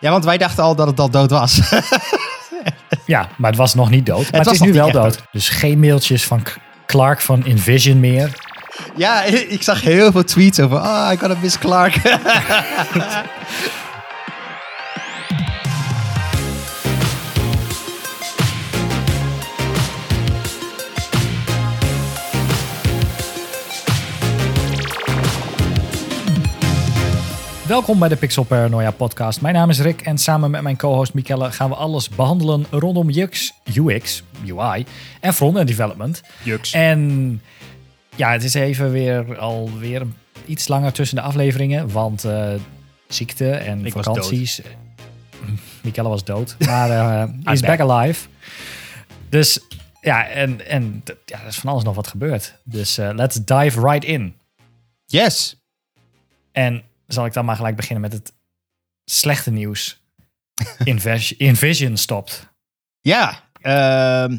Ja, want wij dachten al dat het al dood was. Ja, maar het was nog niet dood. Maar het, is nu wel dood. Dus geen mailtjes van Clark van Envision meer. ja, ik zag heel veel tweets over. Ah, ik had Miss Clark. Welkom bij de Pixel Paranoia podcast. Mijn naam is Rick en samen met mijn co-host Michelle gaan we alles behandelen rondom UX, UX, UI en front-end development. Jux. En ja, het is even weer alweer iets langer tussen de afleveringen, want eh, ziekte en Ik was vakanties. Michelle was dood, maar eh is back. back alive. Dus ja, en, en ja, er is van alles nog wat gebeurd. Dus eh, let's dive right in. Yes. En zal ik dan maar gelijk beginnen met het slechte nieuws. Invis- Invision stopt. Ja. ehm,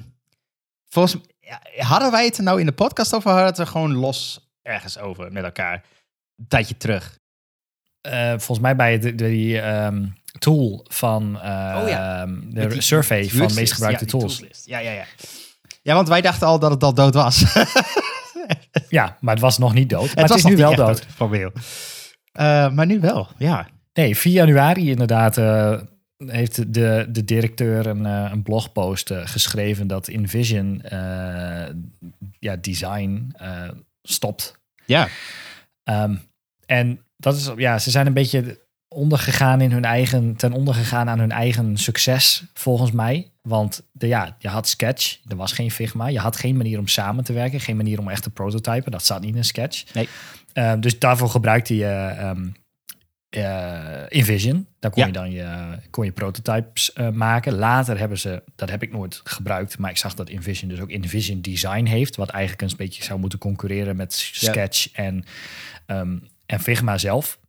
volgens hadden wij het er nou in de podcast over? Hadden we het er gewoon los ergens over met elkaar? Een tijdje terug. Eh, volgens mij bij de, die ehm, tool van Oh ja. ehm, de die survey van meest gebruikte Ja, tools. Ja, ja, ja. Ja, want wij dachten al dat het al dood was. Ja, maar het was nog niet dood. Maar het, was is nu wel echt dood. Eh, maar nu wel, ja. Nee, 4 januari inderdaad eh, heeft de, de directeur een, eh, een blogpost geschreven dat Invision ja, design stopt. Ja, Ehm, en dat is, ja, ze zijn een beetje ondergegaan in hun eigen, ten onder gegaan aan hun eigen succes, volgens mij. Want de, ja, je had Sketch, er was geen Figma. Je had geen manier om samen te werken, geen manier om echt te prototypen. Dat zat niet in Sketch. Nee. Ehm, dus daarvoor gebruikte je ehm, eh, InVision. Daar kon Ja. je dan je, kon je prototypes eh, maken. Later hebben ze, dat heb ik nooit gebruikt, maar ik zag dat InVision dus ook InVision Design heeft, wat eigenlijk een beetje zou moeten concurreren met Ja. Sketch en, ehm, en Figma zelf.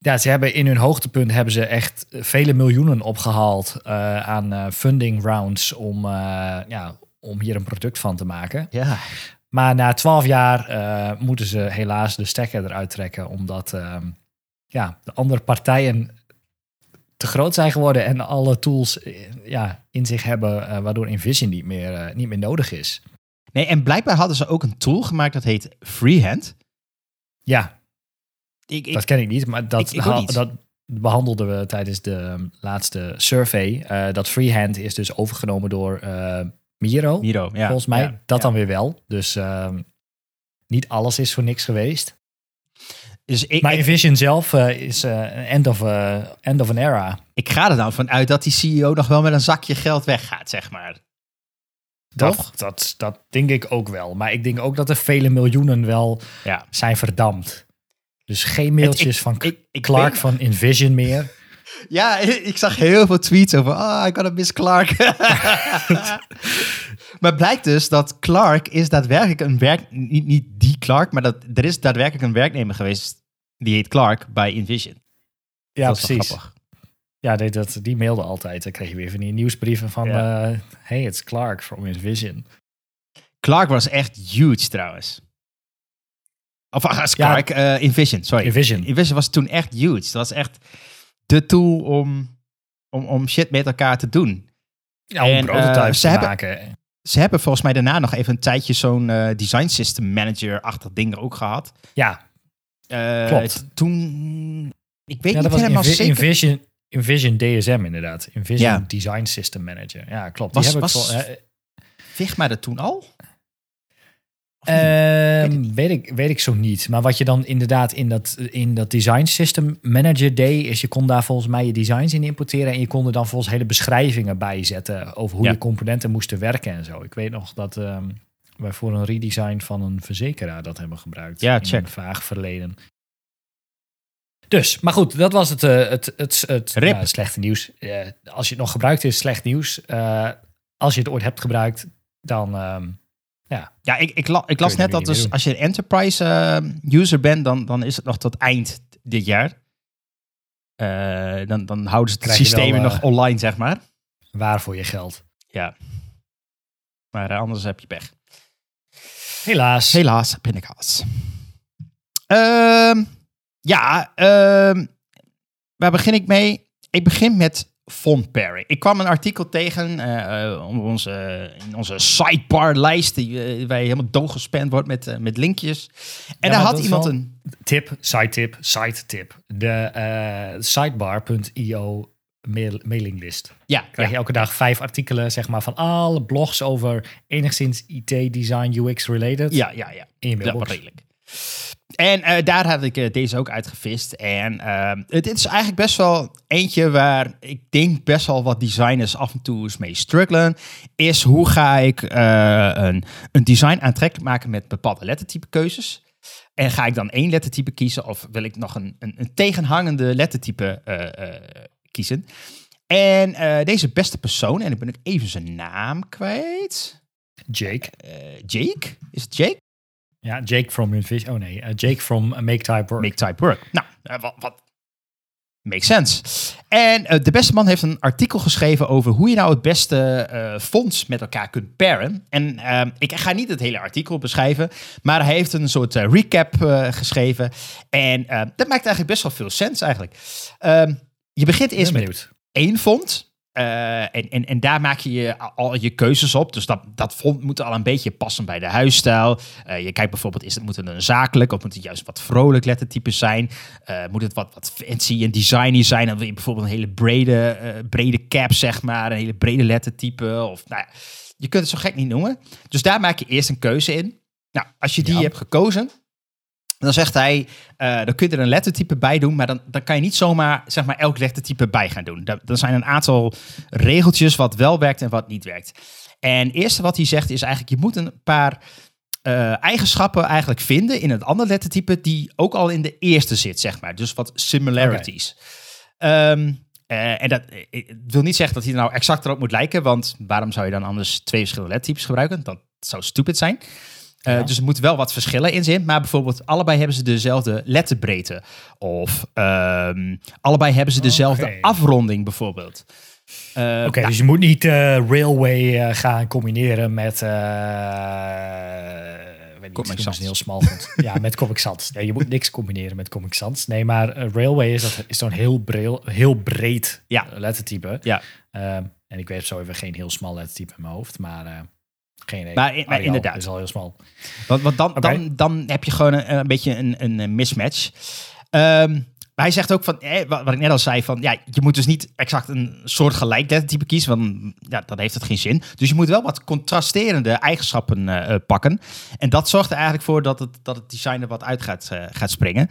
Ja, ze hebben in hun hoogtepunt hebben ze echt vele miljoenen opgehaald eh, aan funding rounds om, ja, om hier een product van te maken. ja. Maar na twaalf jaar eh, moeten ze helaas de stekker eruit trekken, omdat ehm, ja, de andere partijen te groot zijn geworden en alle tools eh, ja, in zich hebben, eh, waardoor InVision niet meer, niet meer nodig is. Nee, en blijkbaar hadden ze ook een tool gemaakt dat heet Freehand. Ja, Ik, ik, dat ken ik niet, maar dat, ik- ha- dat behandelden we tijdens de laatste survey. Dat freehand is dus overgenomen door Miro, Miro, ja. volgens mij. Ja, dat ja. dan weer wel. Dus ehm, niet alles is voor niks geweest. Dus ik, Maar InVision zelf eh, is eh, een end of, eh, end of an era. ik ga er nou vanuit dat die CEO nog wel met een zakje geld weggaat, zeg maar. Toch? Dat, dat, denk ik ook wel. Maar ik denk ook dat er vele miljoenen wel zijn verdampt. Dus geen mailtjes ik- van ik- Clark van InVision meer. Ja, ik zag heel veel tweets over. Ah, ik had Miss Clark. maar blijkt dus dat Clark is daadwerkelijk een werk... Niet, niet die Clark, maar dat, er is daadwerkelijk een werknemer geweest... die heet Clark bij Invision. Ja, dat precies. grappig. Ja, die, dat, die mailde altijd. Dan kreeg je weer van die nieuwsbrieven van... Ja. eh, hey, it's Clark from InVision. Clark was echt huge trouwens. Of ah, is Clark, eh, Invision, sorry. InVision. Invision was toen echt huge. Dat was echt de tool om, om, om shit met elkaar te doen. Ja, om En, prototypes eh, ze te hebben- maken. Ze hebben volgens mij daarna nog even een tijdje zo'n eh, design system manager-achtig ding ook gehad. Ja, Eh, Klopt. Toen, ik weet ja niet dat was helemaal Invi- zeker. InVision, InVision DSM inderdaad. InVision Ja. Design System Manager. Ja, klopt. Was- die hebben was- Figma er toen al? Ehm, Weet ik weet, ik, zo niet. Maar wat je dan inderdaad in dat, in dat design system manager deed, is je kon daar volgens mij je designs in importeren en je kon er dan volgens hele beschrijvingen bij zetten over hoe Ja. je componenten moesten werken en zo. Ik weet nog dat ehm, wij voor een redesign van een verzekeraar dat hebben gebruikt. Ja, in check. een vaag verleden. Dus, maar goed, dat was het, eh, het, het, het slechte nieuws. Eh, als je het nog gebruikt is, slecht nieuws. Eh, als je het ooit hebt gebruikt, dan ehm, ja, Ja, ik, ik, la- ik las net dat dus als je een enterprise eh, user bent, dan, dan is het nog tot eind dit jaar. Eh, dan, dan houden ze het systeem nog eh, online, zeg maar. waar voor je geld. Ja. Maar anders heb je pech. Helaas. Helaas, pindakaas. Ehm ja, ehm waar begin ik mee? Ik begin met font pairing. Ik kwam een artikel tegen op onze, in onze sidebar-lijst, die eh, wij helemaal doorgespend wordt met, met linkjes. En daar had iemand een... Tip, side tip, side tip. De sidebar.io mail, mailinglist. Ja, Krijg ja, je elke dag vijf artikelen zeg maar, van alle blogs over enigszins IT, design, UX related ja, ja, ja. in je redelijk. En eh, daar had ik eh, deze ook uitgevist. En ehm, het is eigenlijk best wel eentje waar ik denk best wel wat designers af en toe eens mee struggelen. Is hoe ga ik eh, een, een design aantrekkelijk maken met bepaalde lettertype keuzes. En ga ik dan één lettertype kiezen of wil ik nog een, een, een tegenhangende lettertype kiezen? En deze beste persoon, en ik ben ook even zijn naam kwijt. Jake. Jake? Is het Jake? Ja, Jake from Invision. Oh nee, eh, Jake from Make Type Work. Make type work. Nou, eh, wat, wat makes sense. En eh, de beste man heeft een artikel geschreven over hoe je nou het beste eh, fonds met elkaar kunt paren. En eh, ik ga niet het hele artikel beschrijven, maar hij heeft een soort eh, recap eh, geschreven. En eh, dat maakt eigenlijk best wel veel sens eigenlijk. Ehm, je begint eerst met één font. Eh, en, en, en daar maak je, je al je keuzes op. Dus dat, dat moet al een beetje passen bij de huisstijl. Eh, je kijkt bijvoorbeeld, is het, moet het een zakelijk of moet het juist wat vrolijk lettertype zijn? Eh, moet het wat, wat fancy en designy zijn? Dan wil je bijvoorbeeld een hele brede, brede cap, zeg maar. Een hele brede lettertype. Of, nou ja, je kunt het zo gek niet noemen. Dus daar maak je eerst een keuze in. Nou, als je die Ja. hebt gekozen, dan zegt hij, eh, dan kun je er een lettertype bij doen, maar dan, dan kan je niet zomaar zeg maar, elk lettertype bij gaan doen. Er, zijn een aantal regeltjes wat wel werkt en wat niet werkt. En het eerste wat hij zegt is eigenlijk, je moet een paar eh, eigenschappen eigenlijk vinden in het andere lettertype die ook al in de eerste zit, zeg maar. Dus wat similarities. Eh, en dat wil niet zeggen dat hij er nou exact erop moet lijken, want waarom zou je dan anders twee verschillende lettertypes gebruiken? Dat zou stupid zijn. Eh, Ja. Dus er moet wel wat verschillen in zitten. Maar bijvoorbeeld, allebei hebben ze dezelfde letterbreedte. Of ehm, allebei hebben ze dezelfde afronding, bijvoorbeeld. Eh, Oké, nou, dus je moet niet eh, Railway gaan combineren met... weet niet, Comic Sans. heel smal vond. ja, met Comic Sans. Nee, je moet niks combineren met Comic Sans. Nee, maar Railway is, dat, is zo'n heel, breel, heel breed Ja. lettertype. Ja. Ehm, en ik weet zo even geen heel smal lettertype in mijn hoofd, maar... geen idee. Maar in- maar inderdaad. is al heel smal. Want, want dan, dan, dan heb je gewoon een, een beetje een, een, mismatch. Maar hij zegt ook van, eh, wat, ik net al zei, van ja, je moet dus niet exact een soort gelijk lettertype kiezen, want ja, dan heeft het geen zin. Dus je moet wel wat contrasterende eigenschappen eh, eh, pakken. En dat zorgt er eigenlijk voor dat het, dat het design er wat uit gaat, eh, gaat springen.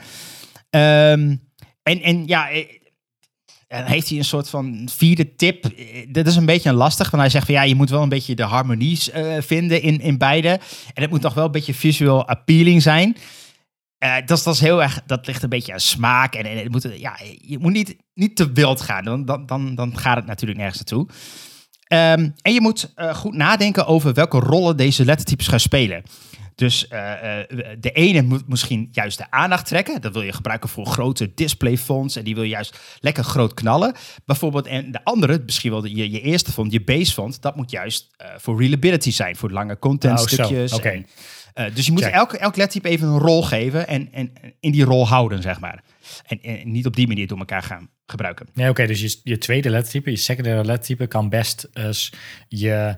Ehm, en, en ja, en heeft hij een soort van vierde tip. Eh, Dit is een beetje een lastig, want hij zegt van ja, je moet wel een beetje de harmonie eh, vinden in, in beide. En het moet nog wel een beetje visual appealing zijn. Eh, dat, dat is heel erg, dat ligt een beetje aan smaak. En, en ja, je moet niet, niet te wild gaan, dan, dan, dan, dan gaat het natuurlijk nergens naartoe. Ehm, en je moet goed nadenken over welke rollen deze lettertypes gaan spelen. Dus eh, eh, de ene moet misschien juist de aandacht trekken. Dat wil je gebruiken voor grote displayfonts. En die wil je juist lekker groot knallen. Bijvoorbeeld, en de andere, misschien wel de- je, je eerste font, je base font. Dat moet juist eh, voor readability zijn. Voor lange content Oh. En, dus je moet Check. elk, elk lettertype even een rol geven. En, en en in die rol houden, zeg maar. En, en niet op die manier door elkaar gaan gebruiken. Nee, oké, dus je, je tweede lettertype, je secundaire lettertype kan best je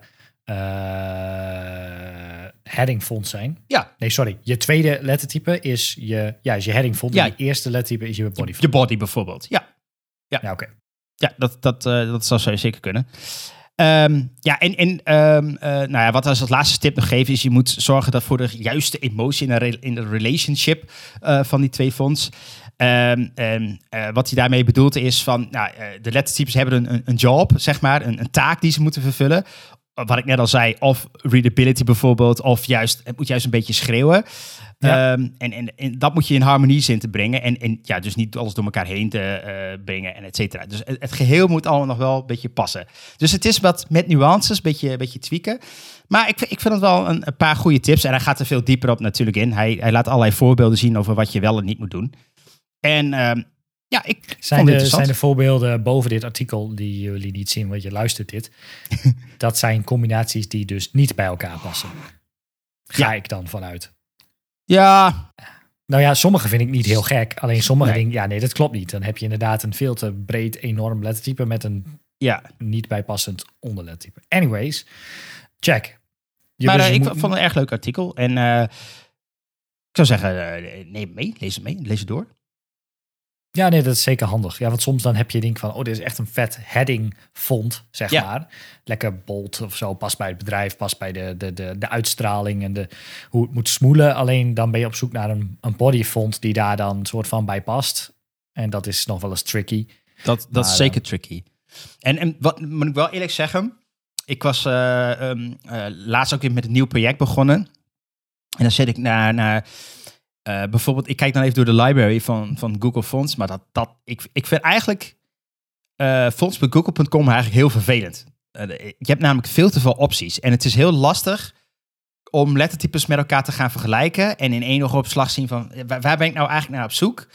heading font zijn. Ja, Nee, sorry. Je tweede lettertype is je, ja, is je heading font. Ja. En je eerste lettertype is je body font. je body bijvoorbeeld. Ja, Ja, oké. Ja, dat, dat, eh, dat zou zeker kunnen. Ehm, ja, en, en ehm, eh, nou ja, wat als laatste tip nog geven is... je moet zorgen dat voor de juiste emotie in de, in de relationship eh, van die twee fonts... Ehm, ehm, eh, wat hij daarmee bedoelt is van... Nou, eh, de lettertypes hebben een, een, een job, zeg maar, een, een taak die ze moeten vervullen. Wat ik net al zei, of readability bijvoorbeeld... of juist, het moet juist een beetje schreeuwen... Ja. Ehm, en, en, en dat moet je in harmonie zien te brengen. En, en ja, dus niet alles door elkaar heen te eh, brengen en et cetera. Dus het, het geheel moet allemaal nog wel een beetje passen. Dus het is wat met nuances, een beetje, beetje tweaken. Maar ik, vind- ik vind het wel een, een paar goede tips. En hij gaat er veel dieper op natuurlijk in. Hij, hij laat allerlei voorbeelden zien over wat je wel en niet moet doen. En ehm, ja, ik Zijn vond het de, interessant. zijn de voorbeelden boven dit artikel die jullie niet zien, want je luistert dit. dat zijn combinaties die dus niet bij elkaar passen. Ga Ja. ik dan vanuit. Ja, Nou ja, sommige vind ik niet heel gek. Alleen sommige Nee. dingen, ja nee, dat klopt niet. Dan heb je inderdaad een veel te breed, enorm lettertype met een Ja, niet bijpassend onderlettertype. Anyways, check. Je, maar dus eh, ik moet- vond het een erg leuk artikel. En eh, ik zou zeggen, eh, neem het mee, lees het mee, lees het door. Ja, nee, dat is zeker handig. Ja, want soms dan heb je denk van, oh, dit is echt een vet heading font, zeg Ja. maar. Lekker bold of zo, past bij het bedrijf, past bij de, de, de, de uitstraling en de, hoe het moet smoelen. Alleen dan ben je op zoek naar een, een body font die daar dan soort van bij past. En dat is nog wel eens tricky. Dat, dat Maar, is zeker tricky. En, en wat moet ik wel eerlijk zeggen? Ik was eh, ehm, eh, laatst ook weer met een nieuw project begonnen. En dan zit ik naar, naar eh, bijvoorbeeld, ik kijk dan even door de library van, van Google Fonts. Maar dat, dat, ik, ik vind eigenlijk eh fonts.google.com eigenlijk heel vervelend. Eh, je hebt namelijk veel te veel opties. En het is heel lastig om lettertypes met elkaar te gaan vergelijken. En in één oogopslag zien van, eh, waar, waar ben ik nou eigenlijk naar op zoek?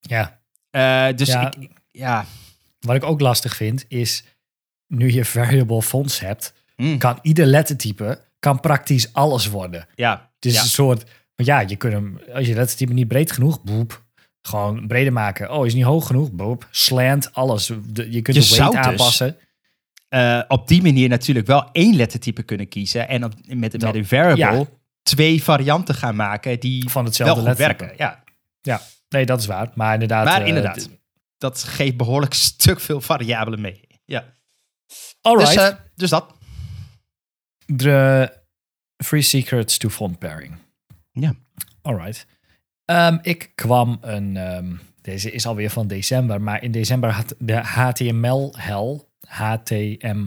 Ja, Eh, dus Ja. ik, ja... wat ik ook lastig vind is, nu je variable fonts hebt, Mm. kan ieder lettertype, kan praktisch alles worden. Ja, Het is ja. een soort, want ja, je kunt hem, als je lettertype niet breed genoeg, boep, gewoon breder maken. Oh, is niet hoog genoeg, boep, slant, alles. De- je kunt Je de weight dus aanpassen. eh, op die manier natuurlijk wel één lettertype kunnen kiezen. En op, met, met een variable ja. twee varianten gaan maken die Van hetzelfde wel werken. Ja. Nee, dat is waar. Maar inderdaad. Maar eh, inderdaad, dat geeft behoorlijk stuk veel variabelen mee. Ja. Alright. Dus, eh, dus dat. De Free Secrets to Font Pairing. Ja. Alright. Ehm, ik kwam een... ehm, deze is alweer van december. Maar in december had de HTML-hel...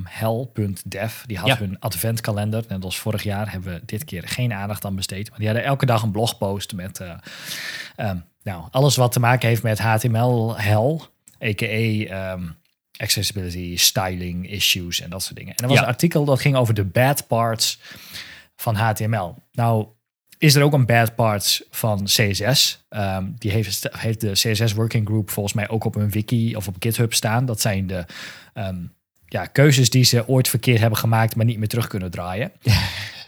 html.dev. Die had Ja. hun adventkalender. Net als vorig jaar hebben we dit keer geen aandacht aan besteed. Maar die hadden elke dag een blogpost met... eh, ehm, nou, alles wat te maken heeft met HTML-hel. A.k.a. accessibility, styling, issues en dat soort dingen. En er was Ja. een artikel dat ging over de bad parts van HTML. Nou, is er ook een bad parts van CSS. Ehm, die heeft, heeft de CSS Working Group volgens mij ook op een wiki of op GitHub staan. Dat zijn de ehm, ja, keuzes die ze ooit verkeerd hebben gemaakt, maar niet meer terug kunnen draaien.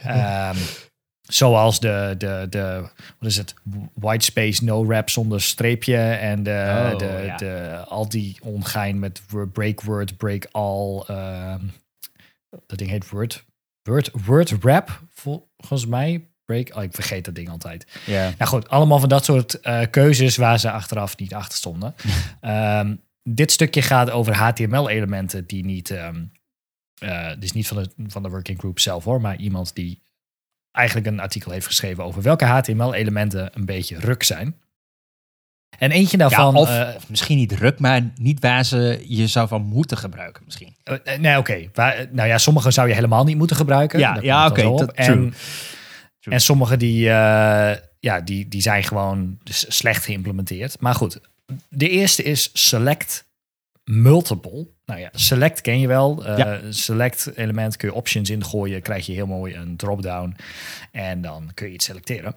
Ehm, zoals de, de, de, wat is het, white space no wrap zonder streepje en de, Oh, de, ja. de, al die ongein met break word, break all. dat ding heet word, word, word wrap volgens mij. Break, oh, ik vergeet dat ding altijd. Ja. Nou goed, allemaal van dat soort eh, keuzes waar ze achteraf niet achter stonden. Ehm, dit stukje gaat over HTML-elementen die niet, ehm eh, dus niet van de, van de working group zelf hoor, maar iemand die eigenlijk een artikel heeft geschreven over welke HTML-elementen een beetje ruk zijn. En eentje daarvan. ja, of, eh, of misschien niet druk, maar niet waar ze je zou van moeten gebruiken misschien. nee, oké. Nou ja, sommige zou je helemaal niet moeten gebruiken. Ja, ja, oké. En. En sommige die, eh, ja, die, die zijn gewoon dus slecht geïmplementeerd. Maar goed, de eerste is select multiple. Nou ja, select ken je wel. Ja. Select element kun je options ingooien, krijg je heel mooi een drop-down. En dan kun je iets selecteren.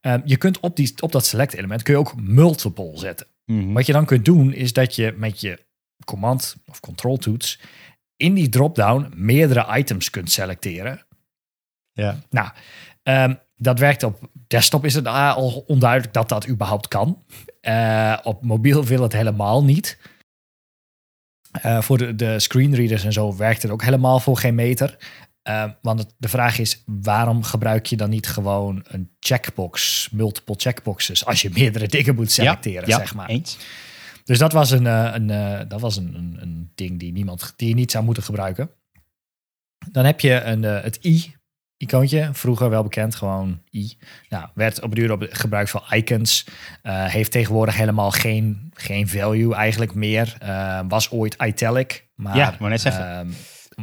Ehm, je kunt op, die, op dat select element kun je ook multiple zetten. Wat je dan kunt doen, is dat je met je command of control toets in die drop-down meerdere items kunt selecteren. Ja. Nou, ehm, dat werkt op desktop is het al onduidelijk dat dat überhaupt kan. Eh, op mobiel wil het helemaal niet. Eh, voor de, de screenreaders en zo werkt het ook helemaal voor geen meter. Eh, want het- de vraag is, waarom gebruik je dan niet gewoon een checkbox, multiple checkboxes, als je meerdere dingen moet selecteren, ja, zeg maar. Eens. Dus dat was een, eh, een, dat was een, een, een ding die, niemand, die je niet zou moeten gebruiken. Dan heb je een, het i-icoontje, vroeger wel bekend, gewoon i. Nou, werd op de duur op gebruikt voor icons. Eh, heeft tegenwoordig helemaal geen, geen value eigenlijk meer. Eh, was ooit italic, maar Ja, wou net zeggen. ehm,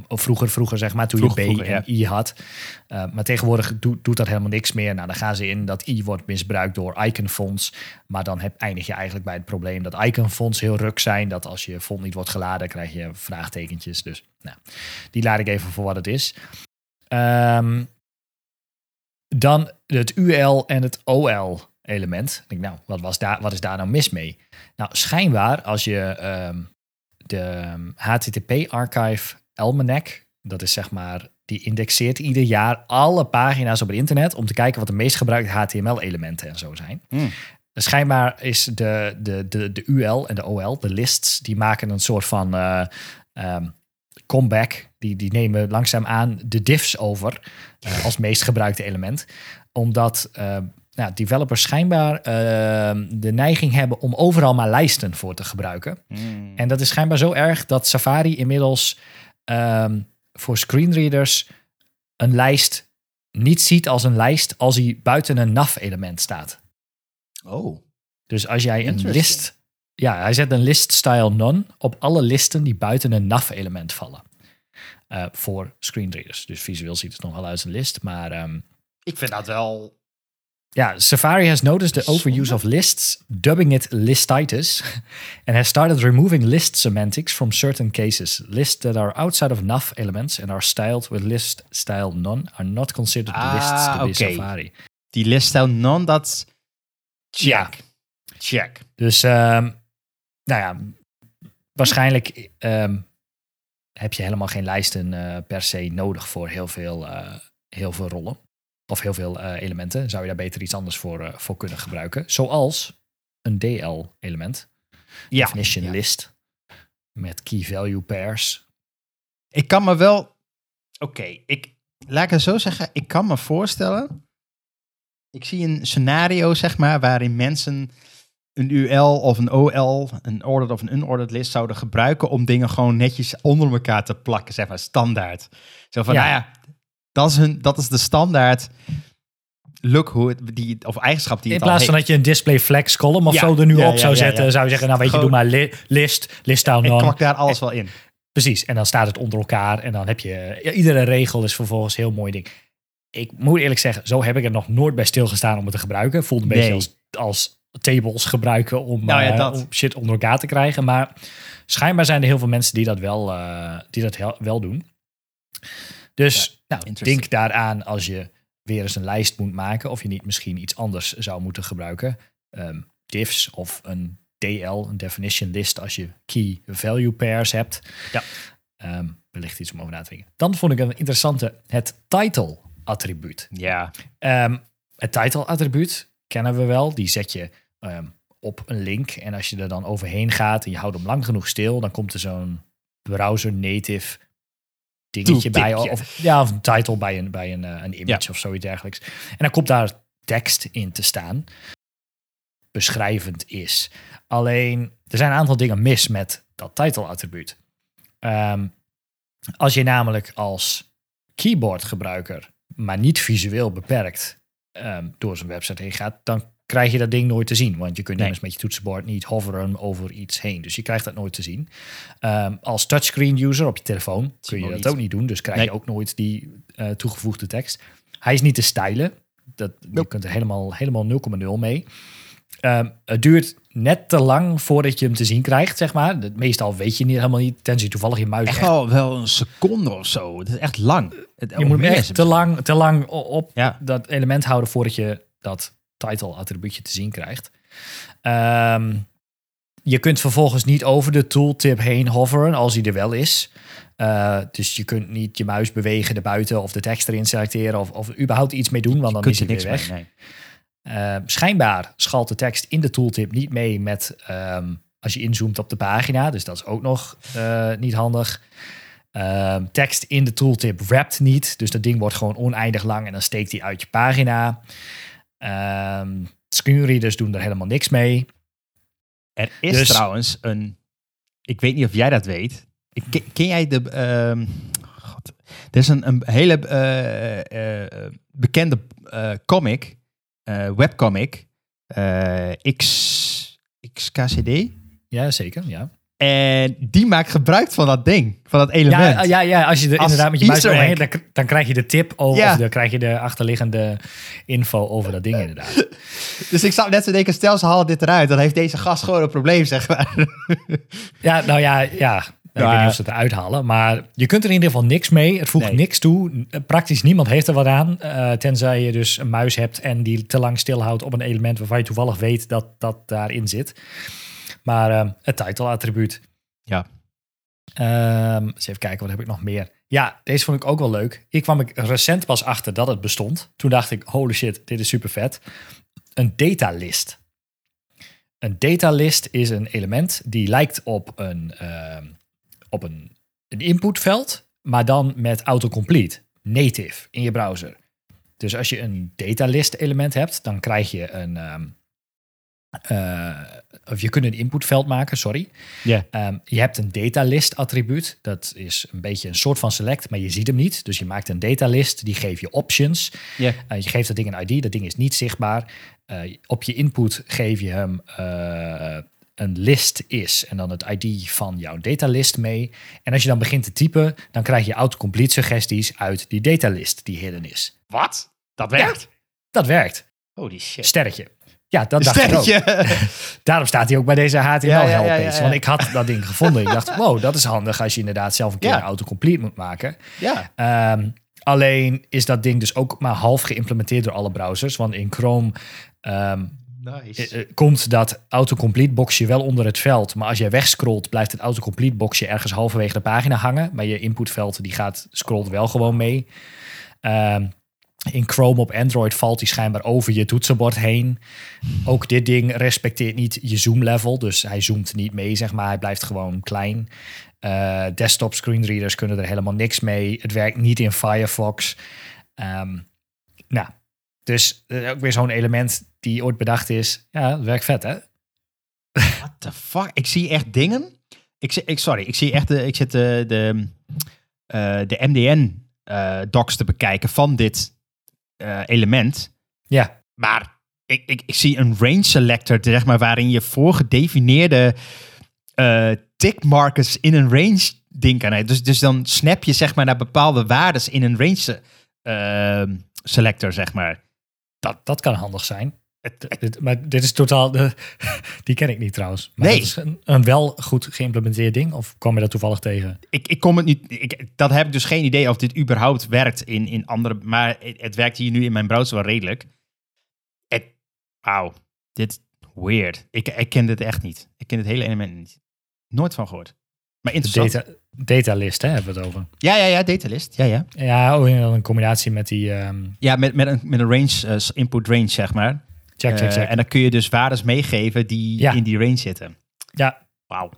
of vroeger, vroeger zeg maar, toen Vroeger, je B vroeger, en I had. Uh, maar tegenwoordig doet, doet dat helemaal niks meer. Nou, dan gaan ze in dat I wordt misbruikt door iconfonts. Maar dan heb, eindig je eigenlijk bij het probleem dat iconfonts heel ruk zijn. Dat als je font niet wordt geladen, krijg je vraagtekentjes. Dus nou, die laat ik even voor wat het is. Ehm, dan het UL en het OL element. Denk, nou, wat, was daar, wat is daar nou mis mee? Nou, schijnbaar als je ehm, de HTTP-archive Almanac, dat is zeg maar, die indexeert ieder jaar alle pagina's op het internet om te kijken wat de meest gebruikte HTML-elementen en zo zijn. Hmm. schijnbaar is de, de, de, de UL en de OL, de lists, die maken een soort van eh, ehm, comeback. Die, die nemen langzaam aan de diffs over eh, als meest gebruikte element. Omdat uh, nou, developers schijnbaar ehm, de neiging hebben om overal maar lijsten voor te gebruiken. Hmm. En dat is schijnbaar zo erg dat Safari inmiddels ehm, voor screenreaders een lijst niet ziet als een lijst als hij buiten een nav-element staat. Oh. Dus als jij een list. Ja, hij zet een list style none op alle listen die buiten een nav-element vallen. Eh, voor screenreaders. Dus visueel ziet het nog wel uit als een list. Maar ehm, Ik vind dat wel... ja, Safari has noticed the overuse of lists, dubbing it listitis, and has started removing list semantics from certain cases. Lists that are outside of nav elements and are styled with list style none are not considered Ah, lists to be. Safari. Die liststijl non, dat... Check. Ja. Check. Dus, ehm, nou ja, waarschijnlijk ehm, heb je helemaal geen lijsten eh, per se nodig voor heel veel, eh, heel veel rollen. Of heel veel eh, elementen. Zou je daar beter iets anders voor, voor kunnen gebruiken. Zoals een DL-element. Ja. Definition ja. list. Met key value pairs. Ik kan me wel... Oké, ik... Laat ik het zo zeggen. Ik kan me voorstellen... Ik zie een scenario, zeg maar, waarin mensen een UL of een OL, een ordered of een unordered list zouden gebruiken om dingen gewoon netjes onder elkaar te plakken, zeg maar, standaard. Zo van, Ja. nou ja, dat is, hun, dat is de standaard look hoe het, die, of eigenschap die In het al plaats van dat je een display flex column of Ja, zo er nu ja, op zou zetten, zou je zeggen, nou weet je, doe maar li- list, list down Ik kwak daar alles wel in. Precies, en dan staat het onder elkaar en dan heb je... iedere regel is vervolgens een heel mooi ding. Ik moet eerlijk zeggen, zo heb ik er nog nooit bij stilgestaan om het te gebruiken. Voelt een beetje Nee. als, als tables gebruiken om, Nou ja, eh, om shit onder elkaar te krijgen. Maar schijnbaar zijn er heel veel mensen die dat wel, eh, die dat heel- wel doen. Dus nou, interesting. denk daaraan als je weer eens een lijst moet maken... of je niet misschien iets anders zou moeten gebruiken. Diffs of een DL, een definition list... als je key value pairs hebt. Ja. Ehm, wellicht iets om over na te denken. Dan vond ik een interessante het title attribuut. Ja, Ehm, het title attribuut kennen we wel. Die zet je ehm, op een link. En als je er dan overheen gaat en je houdt hem lang genoeg stil, dan komt er zo'n browser native dingetje bij. Of, ja, of een title bij een, bij een, eh, een image Ja. of zoiets dergelijks. En dan komt daar tekst in te staan. Beschrijvend is. Alleen, er zijn een aantal dingen mis met dat title attribuut. Ehm, als je namelijk als keyboardgebruiker, maar niet visueel beperkt, ehm, door zo'n website heen gaat, dan krijg je dat ding nooit te zien. Want je kunt Nee. immers met je toetsenbord niet hoveren over iets heen. Dus je krijgt dat nooit te zien. Ehm, als touchscreen user op je telefoon kun je dat ook niet doen. Dus krijg je ook nooit die eh, toegevoegde tekst. Hij is niet te stylen. Dat, Je kunt er helemaal, helemaal 0,0 mee. Ehm, het duurt net te lang voordat je hem te zien krijgt, zeg maar. Meestal weet je niet helemaal niet, tenzij toevallig je muis echt echt wel, wel een seconde of zo. Het is echt lang. Het, je moet hem echt is te lang, te lang op Ja. dat element houden voordat je dat title attribuutje te zien krijgt. Ehm, je kunt vervolgens niet over de tooltip heen hoveren als die er wel is. Eh, dus je kunt niet je muis bewegen erbuiten of de tekst erin selecteren of, of überhaupt iets mee doen, want dan is hij niks weer weg. mee. Nee. Eh, schijnbaar schalt de tekst in de tooltip niet mee met ehm, als je inzoomt op de pagina. Dus dat is ook nog eh, niet handig. Ehm, tekst in de tooltip wrapt niet. Dus dat ding wordt gewoon oneindig lang en dan steekt hij uit je pagina. Ehm screenreaders doen er helemaal niks mee. Er is Dus- trouwens een. Ik weet niet of jij dat weet. Ken, ken jij de. ehm, God, er is een, een hele eh, eh, bekende eh, comic, eh, webcomic, X, XKCD. Ja, zeker. Ja, En die maakt gebruik van dat ding, van dat element. ja, ja, ja als je er Als inderdaad met je muis egg. dan, dan krijg je de tip over, Ja. of dan krijg je de achterliggende info over dat ding inderdaad. Dus ik zou net zo denken, stel ze halen dit eruit, dan heeft deze gast gewoon een probleem, zeg maar. Ja, nou ja, ja. Ik Ja. weet niet of ze het eruit halen. Maar je kunt er in ieder geval niks mee. Het voegt Nee. niks toe. Praktisch niemand heeft er wat aan. eh, tenzij je dus een muis hebt en die te lang stilhoudt op een element waarvan je toevallig weet dat dat daarin zit. Maar eh, het title attribuut. Ja. Ehm, eens even kijken, wat heb ik nog meer? Ja, deze vond ik ook wel leuk. Hier kwam ik recent pas achter dat het bestond. Toen dacht ik, holy shit, dit is super vet. Een datalist. een datalist is een element die lijkt op een, ehm, op een, een inputveld, maar dan met autocomplete, native in je browser. Dus als je een datalist element hebt, dan krijg je een. ehm, eh, of je kunt een inputveld maken, sorry. Ja. Ehm, je hebt een datalist attribuut. Dat is een beetje een soort van select, maar je ziet hem niet. Dus je maakt een datalist, die geeft je options. Ja. Eh, je geeft dat ding een ID, dat ding is niet zichtbaar. Eh, op je input geef je hem eh, een list is en dan het ID van jouw datalist mee. En als je dan begint te typen, dan krijg je autocomplete suggesties uit die datalist die hidden is. Wat? Dat werkt? Dat werkt. Holy shit. Sterretje. Ja, dat dacht ik ook. Daarom staat hij ook bij deze HTML Ja, ja, ja, helppage. ja, ja. Want ik had dat ding gevonden. Ik dacht, wow, dat is handig als je inderdaad zelf een keer een autocomplete moet maken. ja. Ehm, alleen is dat ding dus ook maar half geïmplementeerd door alle browsers. Want in Chrome ehm, Nice. eh, eh, komt dat autocomplete boxje wel onder het veld. Maar als jij wegscrollt, blijft het autocomplete boxje ergens halverwege de pagina hangen. Maar je inputveld die gaat, scrolt wel gewoon mee. Ehm, in Chrome op Android valt die schijnbaar over je toetsenbord heen. Ook dit ding respecteert niet je zoom level. Dus hij zoomt niet mee, zeg maar. Hij blijft gewoon klein. Eh, desktop screenreaders kunnen er helemaal niks mee. Het werkt niet in Firefox. Ehm, nou, dus eh, ook weer zo'n element die ooit bedacht is. Ja, het werkt vet, hè? What the fuck? Ik zie echt dingen. Ik, ik, sorry, ik zie echt de, ik zit de, de, eh, de MDN eh, docs te bekijken van dit eh, element. Ja, Maar ik, ik, ik zie een range selector, zeg maar, waarin je voorgedefinieerde eh tickmarkers in een range ding kan hebben. Dus, dus dan snap je zeg maar naar bepaalde waardes in een range eh, selector, zeg maar. dat, dat kan handig zijn. Het- dit- maar dit is totaal... De, die ken ik niet trouwens. Maar Nee. dat is een, een wel goed geïmplementeerd ding. Of kwam je dat toevallig tegen? Ik, ik kom het niet. Ik, dat heb ik dus geen idee of dit überhaupt werkt in, in andere. Maar het, het werkt hier nu in mijn browser wel redelijk. Het, wauw, dit weird. Ik, ik ken dit echt niet. Ik ken het hele element niet. Nooit van gehoord. Maar interessant. data, datalist, hè, hebben we het over. Ja, ja, ja, datalist. Ja, ja. Ja, oh, in een combinatie met die... ehm, Ja, met, met, een, met een range, eh, input range, zeg maar. Check, check, Eh, check. en dan kun je dus waardes meegeven die Ja. in die range zitten. ja, Wauw.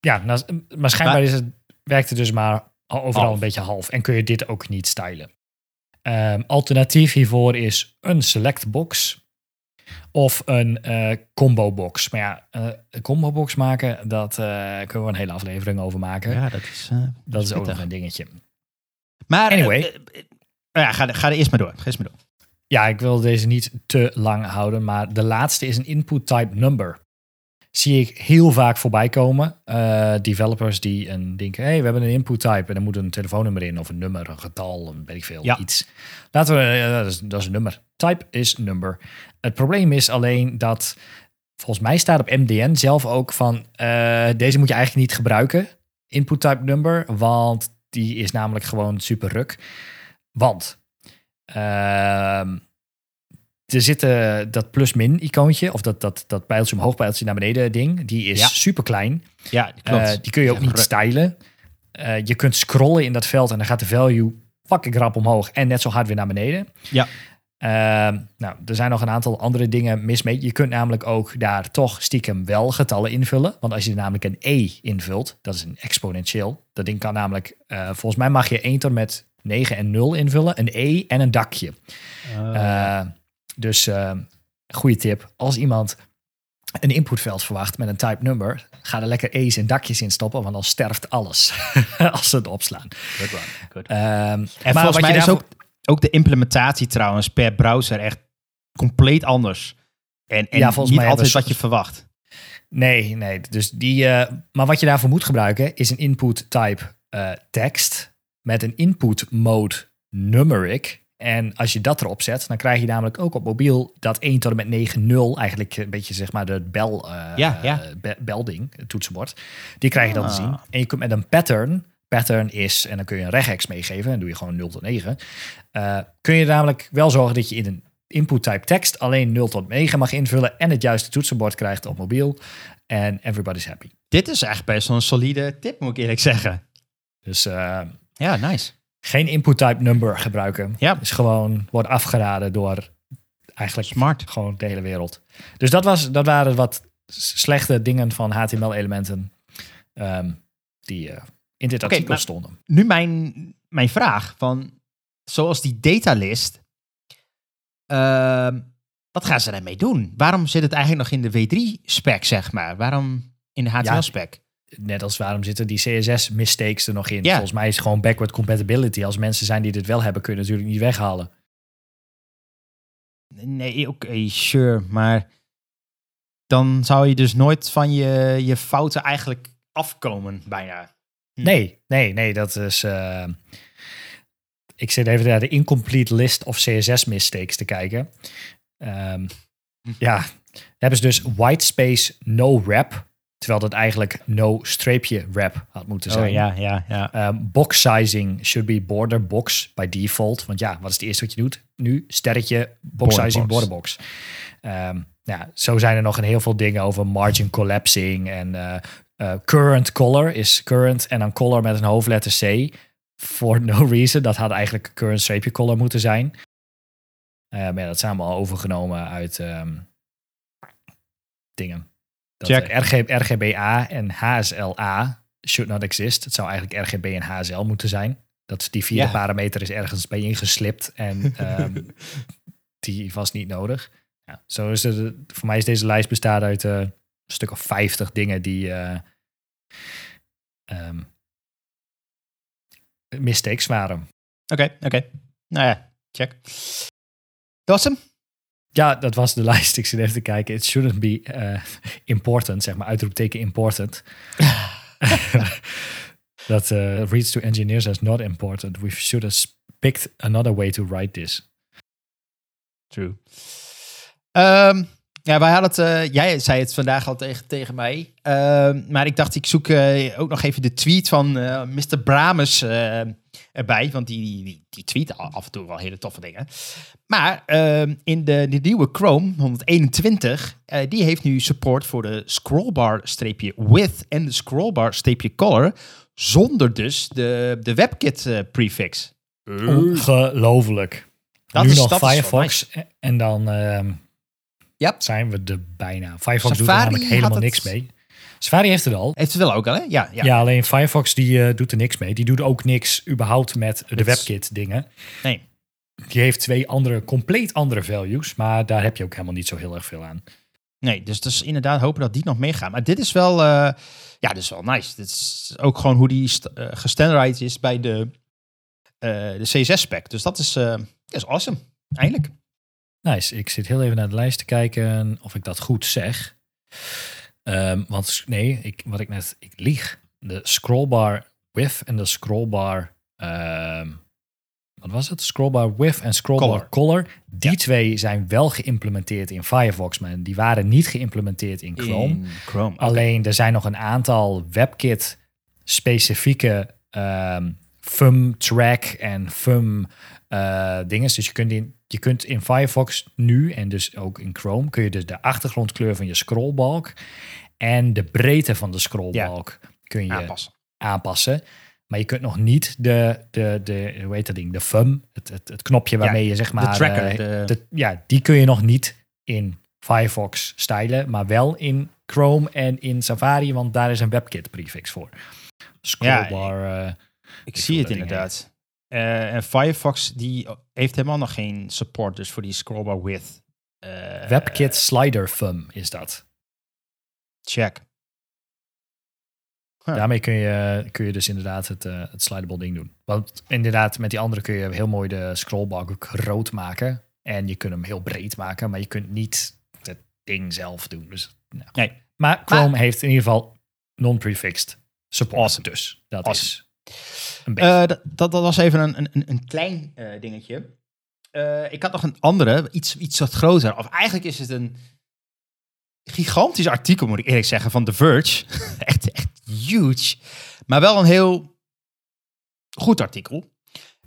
ja nou, maar schijnbaar Maar- is het, werkt het dus maar overal Half. een beetje half. En kun je dit ook niet stylen. Ehm, alternatief hiervoor is een select box of een eh, combo box. Maar ja, eh, een combo box maken, dat kunnen we een hele aflevering over maken. Ja, dat is. dat is ook nog een dingetje. Maar. Anyway. ja, ga, ga er eerst maar door. Ga eerst maar door. Ja, ik wil deze niet te lang houden, maar de laatste is een input type number. Zie ik heel vaak voorbij komen. Eh, developers die een denken, hey, we hebben een input type en dan moet een telefoonnummer in of een nummer, een getal, een weet ik veel, Ja. iets. Laten we, eh, dat, is, dat is een nummer. Type is number. Het probleem is alleen dat, volgens mij staat op MDN zelf ook van, eh, deze moet je eigenlijk niet gebruiken, input type number, want die is namelijk gewoon super ruk. Want Ehm er zit eh, dat plus-min icoontje, of dat, dat, dat pijltje omhoog, pijltje naar beneden ding, die is Ja. super klein. Ja, klopt. die kun je ook niet stylen. Eh, je kunt scrollen in dat veld en dan gaat de value fucking rap omhoog en net zo hard weer naar beneden. Ja. Ehm, nou, er zijn nog een aantal andere dingen mis mee. Je kunt namelijk ook daar toch stiekem wel getallen invullen. Want als je namelijk een E invult, dat is een exponentieel. Dat ding kan namelijk, eh, volgens mij mag je 1 tot met 9 en 0 invullen. Een E en een dakje. Uh, Eh, dus eh goede tip. Als iemand een inputveld verwacht met een type number, ga er lekker E's en dakjes in stoppen, want dan sterft alles als ze het opslaan. good one. Good. Ehm, En maar volgens mij is ook, ook de implementatie trouwens per browser echt compleet anders. En, en Ja, volgens niet mij altijd wat je verwacht. Nee, nee. Dus die, eh, maar wat je daarvoor moet gebruiken is een input type tekst met een input mode numeric. En als je dat erop zet, dan krijg je namelijk ook op mobiel dat 1 tot en met 9, 0, eigenlijk een beetje zeg maar de bel, eh, Ja, ja. eh, be- belding, het toetsenbord. Die krijg je dan te Ah. zien. En je kunt met een pattern, pattern is, en dan kun je een regex meegeven, en doe je gewoon 0 tot 9. eh, kun je namelijk wel zorgen dat je in een input type tekst alleen 0 tot 9 mag invullen en het juiste toetsenbord krijgt op mobiel. En everybody's happy. Dit is echt best wel een solide tip, moet ik eerlijk zeggen. Dus eh, Ja, nice. geen input type number gebruiken. Ja. Is gewoon, wordt afgeraden door eigenlijk Smart. gewoon de hele wereld. Dus dat, was, dat waren wat slechte dingen van HTML-elementen ehm, die eh, in dit artikel stonden. Nu mijn, mijn vraag van, zoals die datalist, ehm, wat gaan ze daarmee doen? Waarom zit het eigenlijk nog in de W3-spec, zeg maar? Waarom in de HTML-spec? Net als waarom zitten die CSS-mistakes er nog in? Ja. Volgens mij is het gewoon backward compatibility. Als mensen zijn die dit wel hebben, kun je natuurlijk niet weghalen. Nee, oké, sure, maar dan zou je dus nooit van je, je fouten eigenlijk afkomen, bijna. Hm. Nee, nee, nee, dat is... eh, ik zit even naar de incomplete list of CSS-mistakes te kijken. Ehm, ja, hebben ze dus whitespace no wrap, terwijl dat eigenlijk no streepje wrap had moeten zijn. Oh, ja, ja, ja. Ehm, box sizing should be border box by default. Want ja, wat is het eerste wat je doet? Nu sterretje box Border sizing box. border box. Ehm, ja, zo zijn er nog een heel veel dingen over margin collapsing en eh, eh, current color is current en dan color met een hoofdletter C. For no reason. Dat had eigenlijk current streepje color moeten zijn. Maar ja, dat zijn allemaal overgenomen uit ehm, dingen. Dat, Check. eh, RG, RGBA en HSLA should not exist. Het zou eigenlijk RGB en HSL moeten zijn. Dat die vierde Ja. parameter is ergens bij ingeslipt en ehm, die was niet nodig. Ja, zo is het. Voor mij is deze lijst bestaat uit eh, een stuk of 50 dingen die ehm, mistakes waren. Oké, oké. Nou ja, check. Dat was hem? Ja, dat was de lijst. Ik zit even te kijken. It shouldn't be eh, important, zeg maar uitroepteken important. dat eh, reads to engineers as not important. We should have picked another way to write this. True. Ehm, ja, wij hadden het, eh, jij zei het vandaag al tegen, tegen mij. Ehm, maar ik dacht, ik zoek eh, ook nog even de tweet van eh, Mr. Brames erbij. Want die, die, die tweet af en toe wel hele toffe dingen. Maar ehm, in de, de nieuwe Chrome 121, eh, die heeft nu support voor de scrollbar-width en de scrollbar-color. Zonder dus de, de WebKit eh, prefix. Ongelooflijk. Dat nu is- nog dat is wel Firefox en dan Ja. zijn we er bijna. Firefox doet er Safari namelijk helemaal niks mee. Safari heeft het al. Heeft het wel ook al, hè? Ja, ja. Ja, alleen Firefox die eh, doet er niks mee. Die doet ook niks überhaupt met de WebKit dingen. Nee. Die heeft twee andere, compleet andere values, maar daar heb je ook helemaal niet zo heel erg veel aan. Nee, dus, dus inderdaad hopen dat die nog meegaan. Maar dit is wel, eh, ja, dit is wel nice. Dit is ook gewoon hoe die gestandardized is bij de, de CSS-spec. Dus dat is, is awesome. Eindelijk. Nice. Ik zit heel even naar de lijst te kijken of ik dat goed zeg. Ehm, want nee, ik, wat ik net, ik lieg. De scrollbar width en de scrollbar, ehm, wat was het? Scrollbar width en scrollbar Color. color. Die Ja. twee zijn wel geïmplementeerd in Firefox, maar die waren niet geïmplementeerd in Chrome. In Chrome. Alleen er zijn nog een aantal WebKit specifieke ehm FUM track en FUM eh dingen. Dus je kunt, in, je kunt in Firefox nu en dus ook in Chrome kun je dus de achtergrondkleur van je scrollbalk en de breedte van de scrollbalk kun je aanpassen. aanpassen. Maar je kunt nog niet de, de, de hoe heet dat ding, de FUM, het, het, het knopje waarmee je zeg maar... de tracker. eh, de, de- ja, die kun je nog niet in Firefox stylen, maar wel in Chrome en in Safari, want daar is een WebKit prefix voor. Scrollbar. eh, ik ik zie het inderdaad. Eh, en Firefox die heeft helemaal nog geen support dus voor die scrollbar width. Eh, WebKit slider FUM is dat. Check. Huh. Daarmee kun je, kun je dus inderdaad het, eh, het slidable ding doen. Want inderdaad, met die andere kun je heel mooi de scrollbar ook groot maken. En je kunt hem heel breed maken, maar je kunt niet het ding zelf doen. Dus, nou. Nee. Maar Chrome heeft in ieder geval non-prefixed support. Awesome. Dus dat Awesome. is Eh, dat, dat, was even een, een, een klein eh, dingetje. Eh, ik had nog een andere, iets, iets wat groter. Of eigenlijk is het een gigantisch artikel, moet ik eerlijk zeggen, van The Verge. echt, echt huge. Maar wel een heel goed artikel.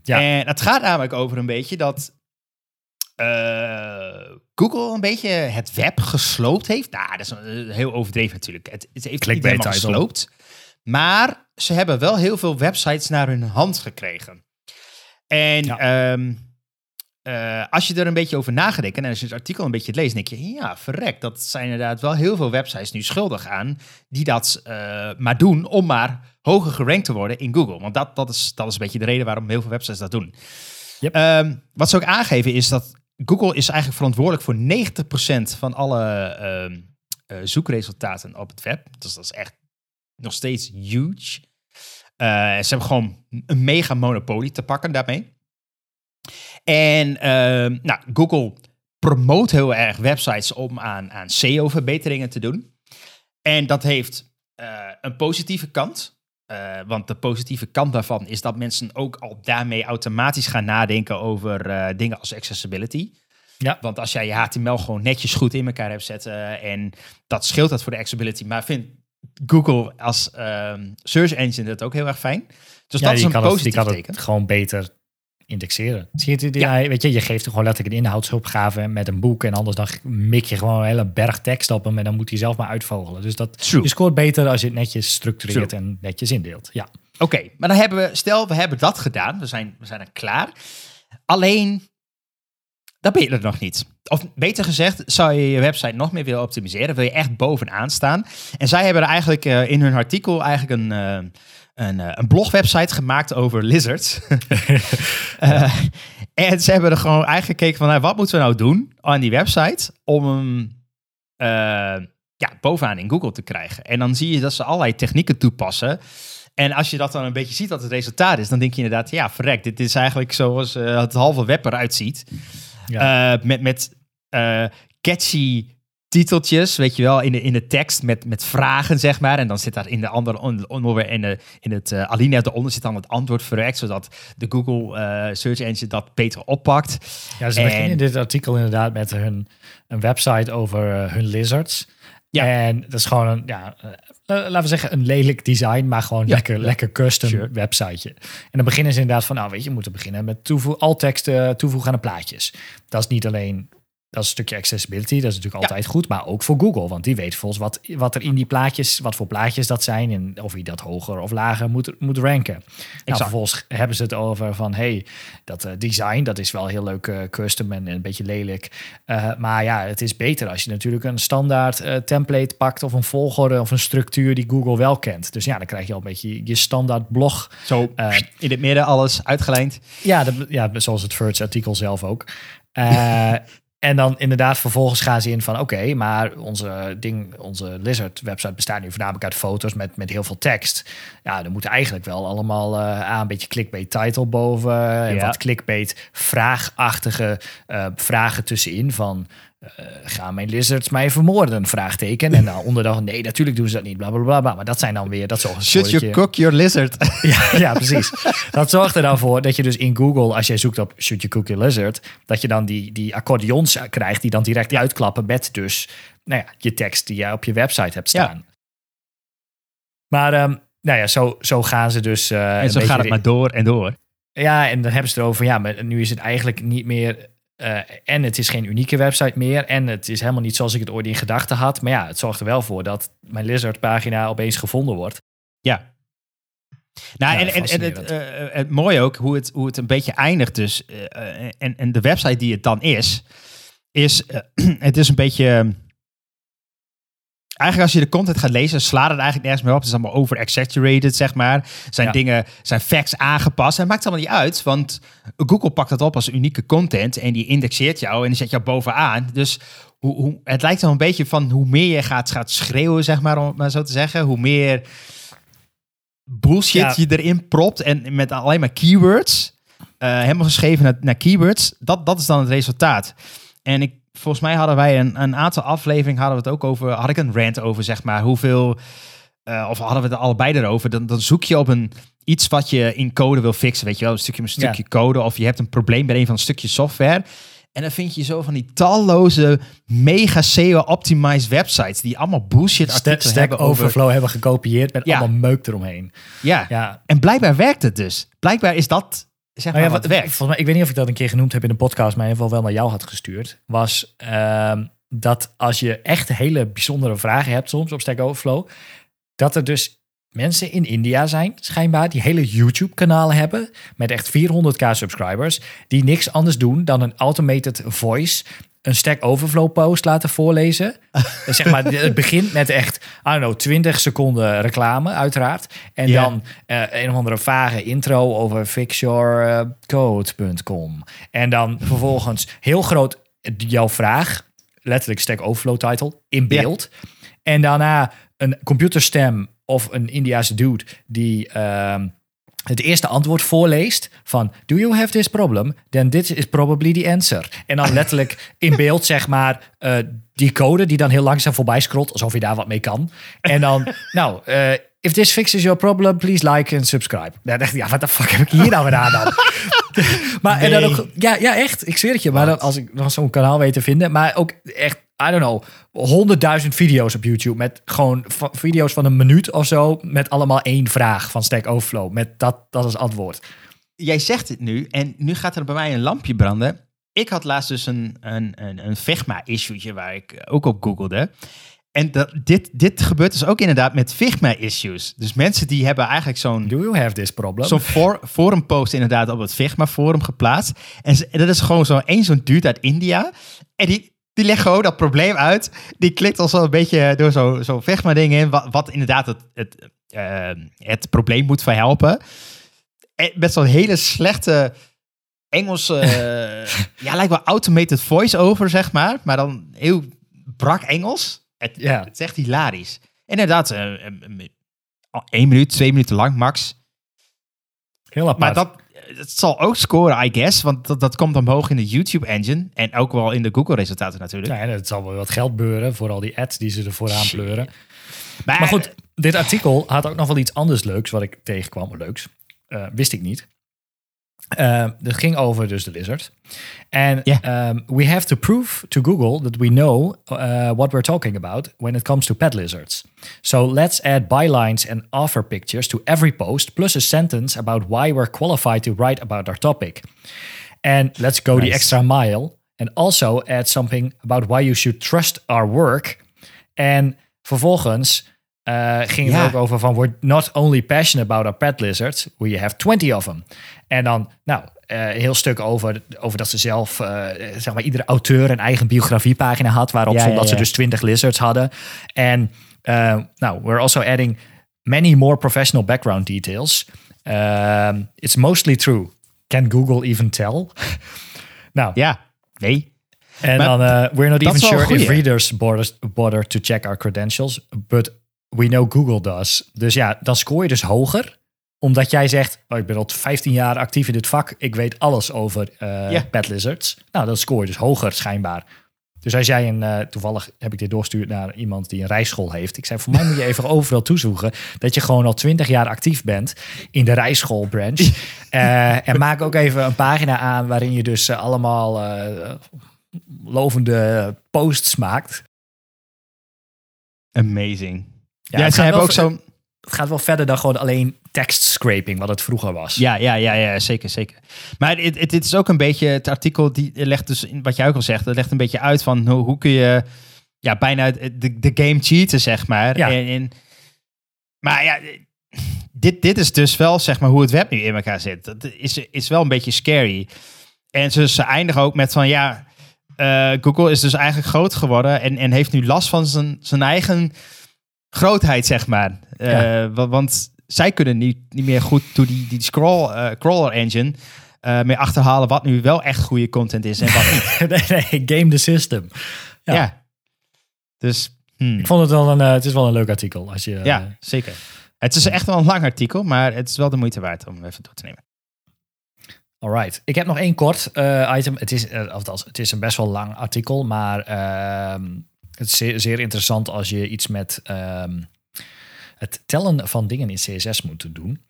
Ja. En het gaat namelijk over een beetje dat Google een beetje het web gesloopt heeft. Nou, dat is een- heel overdreven natuurlijk. Het, het heeft niet Clickbait helemaal gesloopt. Maar ze hebben wel heel veel websites naar hun hand gekregen. En Ja. ehm, eh, als je er een beetje over nagedacht en als je het artikel een beetje leest, denk je, ja, verrek, dat zijn inderdaad wel heel veel websites nu schuldig aan die dat uh, maar doen om maar hoger gerankt te worden in Google. Want dat, dat, is, dat is een beetje de reden waarom heel veel websites dat doen. Yep. Um, wat ze ook aangeven is dat Google is eigenlijk verantwoordelijk voor 90% van alle uh, zoekresultaten op het web. Dus dat is echt nog steeds huge. ze hebben gewoon een mega monopolie te pakken daarmee. En uh, nou, Google promoot heel erg websites om aan, aan SEO-verbeteringen te doen. En dat heeft uh, een positieve kant. Uh, want de positieve kant daarvan is dat mensen ook al daarmee automatisch gaan nadenken over dingen als accessibility. Ja. Want als jij je HTML gewoon netjes goed in elkaar hebt zetten en dat scheelt dat voor de accessibility. Maar vindt Google als ehm, search engine dat ook heel erg fijn. Dus ja, dat is een kan positief het, die kan het gewoon beter indexeren. Zie je? Ja. Ja. Weet je, je geeft er gewoon letterlijk een inhoudsopgave met een boek en anders dan mik je gewoon een hele berg tekst op hem en dan moet hij zelf maar uitvogelen. Dus dat True. je scoort beter als je het netjes structureert True. en netjes indeelt. Ja. Oké, maar dan hebben we, stel we hebben dat gedaan, we zijn, we zijn er klaar. Alleen, dan ben je er nog niet. Of beter gezegd, zou je je website nog meer willen optimiseren, wil je echt bovenaan staan. En zij hebben er eigenlijk uh, in hun artikel eigenlijk een, uh, een, uh, een blogwebsite gemaakt over lizards. en ze hebben er gewoon eigenlijk gekeken van, nou, wat moeten we nou doen aan die website om hem ja, bovenaan in Google te krijgen. En dan zie je dat ze allerlei technieken toepassen. En als je dat dan een beetje ziet dat het resultaat is, dan denk je inderdaad, ja, verrek, dit is eigenlijk zoals het halve web eruit ziet. Ja. Uh, met met uh, catchy titeltjes, weet je wel, in de, in de tekst met, met vragen, zeg maar. En dan zit daar in de andere onderwerp, in, de, in het uh, alinea eronder zit dan het antwoord verwerkt, zodat de Google uh, Search Engine dat beter oppakt. Ja, ze en... beginnen dit artikel inderdaad met hun, een website over uh, hun lizards. Ja. En dat is gewoon een, ja, uh, laten we zeggen, een lelijk design, maar gewoon ja, lekker, ja. lekker custom sure. websiteje. En dan beginnen ze inderdaad van, nou weet je, we moeten beginnen met toevoeg, alt-teksten toevoegen aan de plaatjes. Dat is niet alleen, dat is een stukje accessibility, dat is natuurlijk altijd goed, maar ook voor Google, want die weet volgens wat, wat er in die plaatjes, wat voor plaatjes dat zijn en of je dat hoger of lager moet, moet ranken. Nou, vervolgens hebben ze het over van, hey, dat uh, design, dat is wel heel leuk uh, custom en een beetje lelijk. Uh, maar ja, het is beter als je natuurlijk een standaard uh, template pakt of een volgorde of een structuur die Google wel kent. Dus ja, dan krijg je al een beetje je standaard blog. Zo in het midden alles uitgelijnd. Ja, de, ja zoals het Verge artikel zelf ook. En dan inderdaad vervolgens gaan ze in van oké, okay, maar onze ding, onze Lizard website bestaat nu voornamelijk uit foto's met, met heel veel tekst. Ja, dan moet eigenlijk wel allemaal uh, aan een beetje clickbait title boven en Ja. wat clickbait vraagachtige uh, vragen tussenin van uh, gaan mijn lizards mij vermoorden? Vraagteken. En dan onder dan nee, natuurlijk doen ze dat niet. Bla bla bla. bla. Maar dat zijn dan weer dat zorgt Should you je- cook your lizard? ja, ja, precies. Dat zorgt er dan voor dat je dus in Google, als jij zoekt op Should You Cook Your Lizard, dat je dan die, die accordeons krijgt die dan direct uitklappen met dus nou ja, je tekst die jij op je website hebt Ja. staan. Maar ehm, nou ja, zo, zo gaan ze dus. eh, en zo gaat het maar door en door. ja, en dan hebben ze het erover, ja, maar nu is het eigenlijk niet meer. Eh, en het is geen unieke website meer. En het is helemaal niet zoals ik het ooit in gedachten had. Maar ja, het zorgt er wel voor dat mijn Lizard-pagina opeens gevonden wordt. Ja. Nou, Ja, en, en, en het, fascinerend. eh, het mooie ook, hoe het, hoe het een beetje eindigt dus. eh, en, en de website die het dan is, is het is een beetje... Eigenlijk als je de content gaat lezen, slaat het eigenlijk nergens meer op. Het is allemaal over-exaggerated, zeg maar. Zijn Ja. dingen, zijn facts aangepast. En het maakt allemaal niet uit, want Google pakt dat op als unieke content en die indexeert jou en die zet jou bovenaan. Dus hoe, hoe, het lijkt wel een beetje van hoe meer je gaat, gaat schreeuwen, zeg maar, om het maar zo te zeggen. Hoe meer bullshit Ja. je erin propt en met alleen maar keywords. eh, helemaal geschreven naar, naar keywords. Dat, dat is dan het resultaat. En ik, volgens mij hadden wij een, een aantal afleveringen hadden we het ook over. Had ik een rant over, zeg maar, hoeveel. eh, of hadden we het allebei erover? Dan, dan zoek je op een iets wat je in code wil fixen. Weet je wel, een stukje, een stukje code. Of je hebt een probleem bij een van een stukje software. En dan vind je zo van die talloze mega SEO-optimized websites die allemaal bullshit artikelen Stack hebben over. Overflow hebben gekopieerd met Ja. allemaal meuk eromheen. Ja. Ja, En blijkbaar werkt het dus. Blijkbaar is dat zeg maar Nou ja, wat werkt. volgens mij, ik weet niet of ik dat een keer genoemd heb in de podcast, maar in ieder geval wel naar jou had gestuurd. Was ehm, dat als je echt hele bijzondere vragen hebt soms op Stack Overflow, dat er dus mensen in India zijn, schijnbaar, die hele YouTube-kanaal hebben met echt 400k subscribers, die niks anders doen dan een automated voice een Stack Overflow post laten voorlezen. zeg maar, het begint met echt, I don't know, 20 seconden reclame, uiteraard. En dan eh, een of andere vage intro over fixyourcode.com. En dan vervolgens heel groot jouw vraag, letterlijk Stack Overflow title, in beeld. En daarna een computerstem of een Indiase dude die ehm, het eerste antwoord voorleest van do you have this problem? Then this is probably the answer. En dan letterlijk in beeld zeg maar eh, die code die dan heel langzaam voorbij scrolt alsof je daar wat mee kan. En dan nou eh, if this fixes your problem, please like and subscribe. Dan dacht ik, ja, wat de fuck heb ik hier nou gedaan dan? maar en dan Nee. ook, ja, ja, echt. Ik zweer het je. Maar dan, als ik nog zo'n kanaal weet te vinden, maar ook echt, I don't know, honderdduizend video's op YouTube met gewoon video's van een minuut of zo, met allemaal één vraag van Stack Overflow, met dat, dat als antwoord. Jij zegt het nu en nu gaat er bij mij een lampje branden. Ik had laatst dus een, een, een, een Figma-issue waar ik ook op googelde. En dat, dit, dit gebeurt dus ook inderdaad met Figma-issues. Dus mensen die hebben eigenlijk zo'n Do you have this problem? zo'n for, forum post inderdaad op het Figma forum geplaatst. En, ze- en dat is gewoon zo één zo'n dude uit India. En die, die legt gewoon dat probleem uit. Die klikt al zo een beetje door zo'n zo Figma ding in. Wat, wat inderdaad het, het, eh, het probleem moet verhelpen. En met zo'n hele slechte Engelse... eh, ja, lijkt wel automated voice-over, zeg maar. Maar dan heel brak Engels. Het, Ja. het is echt hilarisch. Inderdaad, eh, één minuut, twee minuten lang max. Heel apart. Maar dat, het zal ook scoren, I guess. Want dat, dat komt omhoog in de YouTube-engine. En ook wel in de Google-resultaten natuurlijk. Ja, en het zal wel wat geld beuren voor al die ads die ze ervoor aan pleuren. Maar, Maar goed, dit artikel had ook nog wel iets anders leuks wat ik tegenkwam. Leuks. Eh, wist ik niet. Uh, het ging over dus de lizard. En um, we have to prove to Google that we know uh, what we're talking about when it comes to pet lizards. So let's add bylines and offer pictures to every post, plus a sentence about why we're qualified to write about our topic. And let's go the extra mile. And also add something about why you should trust our work. En vervolgens uh, ging het Ja. ook over van we're not only passionate about our pet lizards, we have 20 of them. En dan, nou, uh, een heel stuk over, over dat ze zelf, uh, zeg maar, iedere auteur een eigen biografiepagina had, waarop Ja, stond ja, dat ze dus 20 lizards hadden. En nou, we're also adding many more professional background details. Um, it's mostly true. Can Google even tell? nou, Ja, nee. en dan, uh, we're not even sure if readers bother, bother to check our credentials, but we know Google does. Dus ja, dan scoor je dus hoger, omdat jij zegt, oh, ik ben al 15 jaar actief in dit vak, ik weet alles over uh, pet lizards. Nou, dan scoor je dus hoger schijnbaar. Dus als jij een, uh, toevallig heb ik dit doorgestuurd naar iemand die een rijschool heeft. Ik zei, voor mij moet je even overal toezoeken dat je gewoon al 20 jaar actief bent in de rijschoolbranch. Uh, en maak ook even een pagina aan waarin je dus allemaal lovende posts maakt. Amazing. Ja, het ze gaat hebben wel ook zo'n... Het gaat wel verder dan gewoon alleen tekst scraping, wat het vroeger was. Ja, ja, ja, ja, zeker, zeker. Maar het, het, het is ook een beetje, het artikel die legt dus, in wat jij ook al zegt, dat legt een beetje uit van hoe, hoe kun je, ja, bijna de, de game cheaten, zeg maar. Ja. En, en- maar ja, dit, dit is dus wel, zeg maar, hoe het web nu in elkaar zit. Dat is, is wel een beetje scary. En ze, ze eindigen ook met van, ja, eh, Google is dus eigenlijk groot geworden en, en heeft nu last van zijn, zijn eigen grootheid, zeg maar. Eh, Ja. want zij kunnen niet, niet meer goed door die, die scroll, eh, crawler engine eh meer achterhalen wat nu wel echt goede content is en wat niet. nee, nee, game the system. ja. Ja. Dus, hmm. Ik vond het wel een, het is wel een leuk artikel. Als je, ja, zeker. Het is echt wel een lang artikel, maar het is wel de moeite waard om even door te nemen. Alright. Ik heb nog één kort item. Het is, althans, het is een best wel lang artikel, maar ehm, het is zeer, zeer interessant als je iets met ehm, het tellen van dingen in CSS moet doen.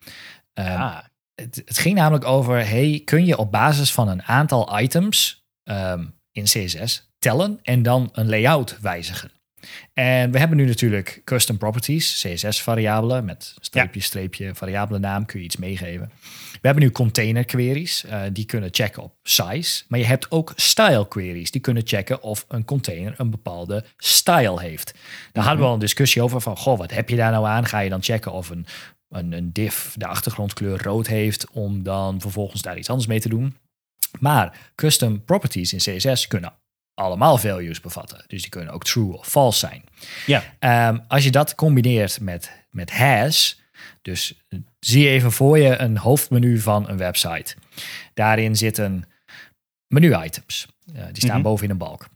Ehm, ah, het, het ging namelijk over, hey, kun je op basis van een aantal items ehm, in CSS tellen en dan een layout wijzigen? En we hebben nu natuurlijk custom properties, CSS-variabelen met streepje, streepje, variabele naam, kun je iets meegeven. We hebben nu container queries, uh, die kunnen checken op size. Maar je hebt ook style queries, die kunnen checken of een container een bepaalde style heeft. Daar hadden we al een discussie over van, goh, wat heb je daar nou aan? Ga je dan checken of een, een, een div de achtergrondkleur rood heeft, om dan vervolgens daar iets anders mee te doen? Maar custom properties in CSS kunnen allemaal values bevatten. Dus die kunnen ook true of false zijn. Ja. Um, als je dat combineert met, met has, dus zie even voor je een hoofdmenu van een website. Daarin zitten menu-items. Uh, die staan Mhm. boven in een balk.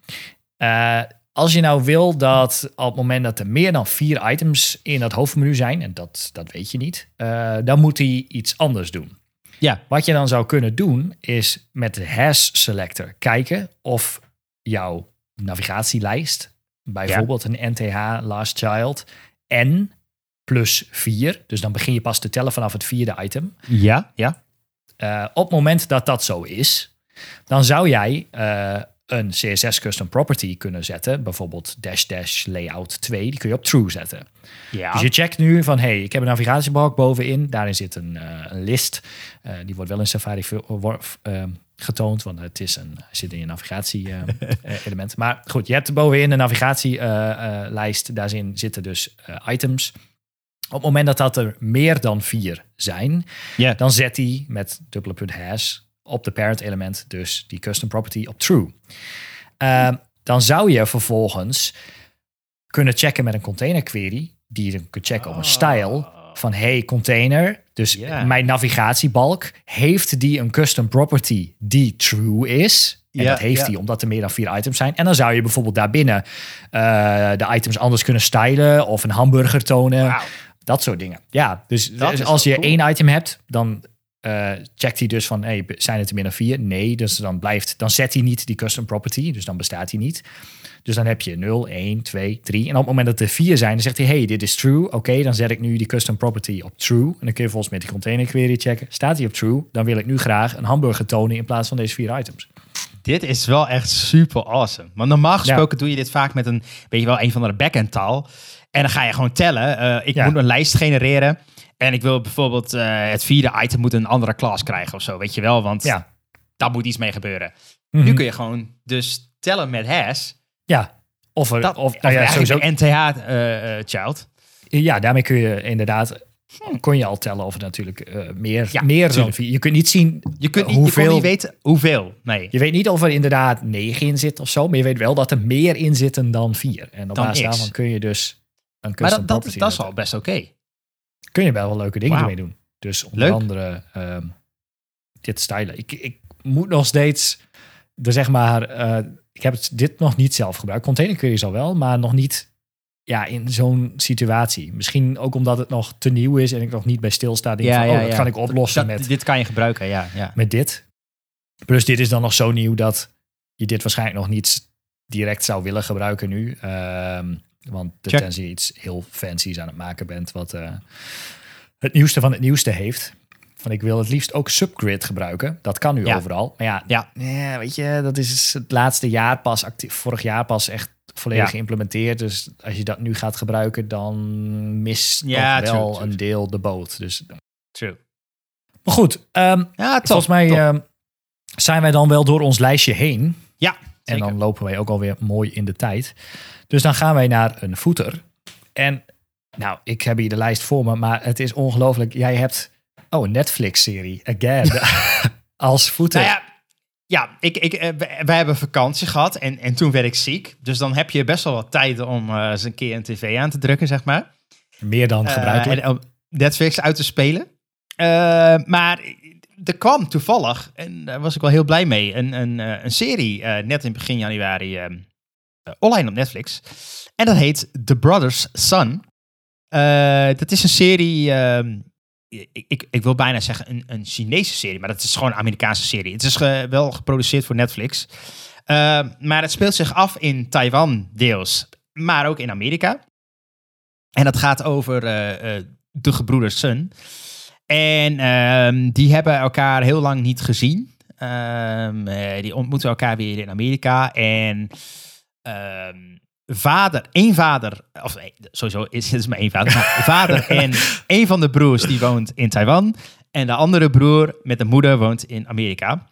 Uh, als je nou wil dat op het moment dat er meer dan vier items in dat hoofdmenu zijn, en dat, dat weet je niet, uh, dan moet hij iets anders doen. Ja. Wat je dan zou kunnen doen, is met de hash selector kijken of jouw navigatielijst, bijvoorbeeld ja. een NTH last child, n plus 4, dus dan begin je pas te tellen vanaf het vierde item. Ja, ja. Uh, op het moment dat dat zo is, dan zou jij uh, een CSS custom property kunnen zetten, bijvoorbeeld dash dash layout 2, die kun je op true zetten. Ja. Dus je checkt nu van, hey, ik heb een navigatiebalk bovenin, daarin zit een, uh, een list, die wordt wel in Safari getoond, want het is een, zit in je navigatie-element. maar goed, je hebt bovenin een navigatielijst, daarin zitten dus items. Op het moment dat dat er meer dan vier zijn, yeah. dan zet hij met dubbele punt hash op de parent element, dus die custom property, op true. Uh, dan zou je vervolgens kunnen checken met een container query, die je kunt checken op een style van hey container, dus Yeah. mijn navigatiebalk, heeft die een custom property die true is? En dat heeft hij omdat er meer dan vier items zijn. En dan zou je bijvoorbeeld daarbinnen uh, de items anders kunnen stylen of een hamburger tonen. Dat soort dingen. Ja, dus, dus als je cool. één item hebt, dan uh, checkt hij dus van, hey, zijn het er meer dan vier? Nee, dus dan blijft, dan zet hij niet die custom property, dus dan bestaat hij niet. Dus dan heb je 0, 1, 2, 3. En op het moment dat er vier zijn, dan zegt hij, hey, dit is true. Oké, dan zet ik nu die custom property op true. En dan kun je volgens met die container query checken. Staat hij op true, dan wil ik nu graag een hamburger tonen in plaats van deze vier items. Dit is wel echt super awesome. Want normaal gesproken doe je dit vaak met een, weet je wel, een van de backend taal. En dan ga je gewoon tellen. Uh, ik Ja. moet een lijst genereren. En ik wil bijvoorbeeld uh, het vierde item moet een andere klas krijgen of zo, weet je wel. Want Ja. daar moet iets mee gebeuren. Mhm. Nu kun je gewoon dus tellen met hash. Ja, of, er, Dat, of, nou ja, sowieso, een NTH-child. ja, daarmee kun je inderdaad, kon je al tellen of het natuurlijk eh, meer, Ja, meer dan tuurlijk. vier. Je kunt niet zien je kunt eh, niet, hoeveel, je niet weten hoeveel. Nee. Je weet niet of er inderdaad negen in zit of zo, maar je weet wel dat er meer in zitten dan vier. En op Dan basis daarvan kun je dus een Maar dat, dat, dat is al best oké. Kun je wel wel leuke dingen ermee doen. Dus onder Leuk. andere ehm, dit stylen. Ik, ik moet nog steeds, de zeg maar, eh, ik heb het, dit nog niet zelf gebruikt. Container queries al wel, maar nog niet ja, in zo'n situatie. Misschien ook omdat het nog te nieuw is en ik nog niet bij stilsta. Denk Ja, van, ja, oh, dat ja. kan ik oplossen Dat- met, Dit kan je gebruiken, ja. ja. met dit. Plus dit is dan nog zo nieuw dat je dit waarschijnlijk nog niet direct zou willen gebruiken nu. Ehm, want Check. tenzij je iets heel fancy's aan het maken bent wat eh, het nieuwste van het nieuwste heeft. Van ik wil het liefst ook Subgrid gebruiken. Dat kan nu Ja. overal. Maar ja, Ja. weet je, dat is het laatste jaar pas actief. Vorig jaar pas echt volledig Ja. geïmplementeerd. Dus als je dat nu gaat gebruiken, dan mist Ja, wel true, true, een deel de boot. Dus, True. maar goed, ehm, Ja, top. Volgens mij ehm, zijn wij dan wel door ons lijstje heen. ja, En dan lopen wij ook alweer mooi in de tijd. Dus dan gaan wij naar een footer. En nou, ik heb hier de lijst voor me, maar het is ongelooflijk. Jij hebt, oh, een Netflix-serie, again, als footer. Nou ja, ja ik, ik, eh, wij hebben vakantie gehad en, en toen werd ik ziek. Dus dan heb je best wel wat tijd om eh, eens een keer een tv aan te drukken, zeg maar. Meer dan Eh, gebruikelijk. en om Netflix uit te spelen. Maar er kwam toevallig, en daar was ik wel heel blij mee, een, een, eh, een serie eh, net in begin januari eh, eh, online op Netflix. En dat heet The Brothers. Eh, dat is een serie, ehm, ik, ik, ik wil bijna zeggen een, een Chinese serie, maar dat is gewoon een Amerikaanse serie. Het is wel geproduceerd voor Netflix. Eh, maar het speelt zich af in Taiwan deels, maar ook in Amerika. En dat gaat over de gebroeders Sun. En ehm, die hebben elkaar heel lang niet gezien. Ehm, eh, die ontmoeten elkaar weer in Amerika. En ehm, vader, één vader, of nee, sowieso is het maar één vader, maar vader en één van de broers die woont in Taiwan. En de andere broer met de moeder woont in Amerika.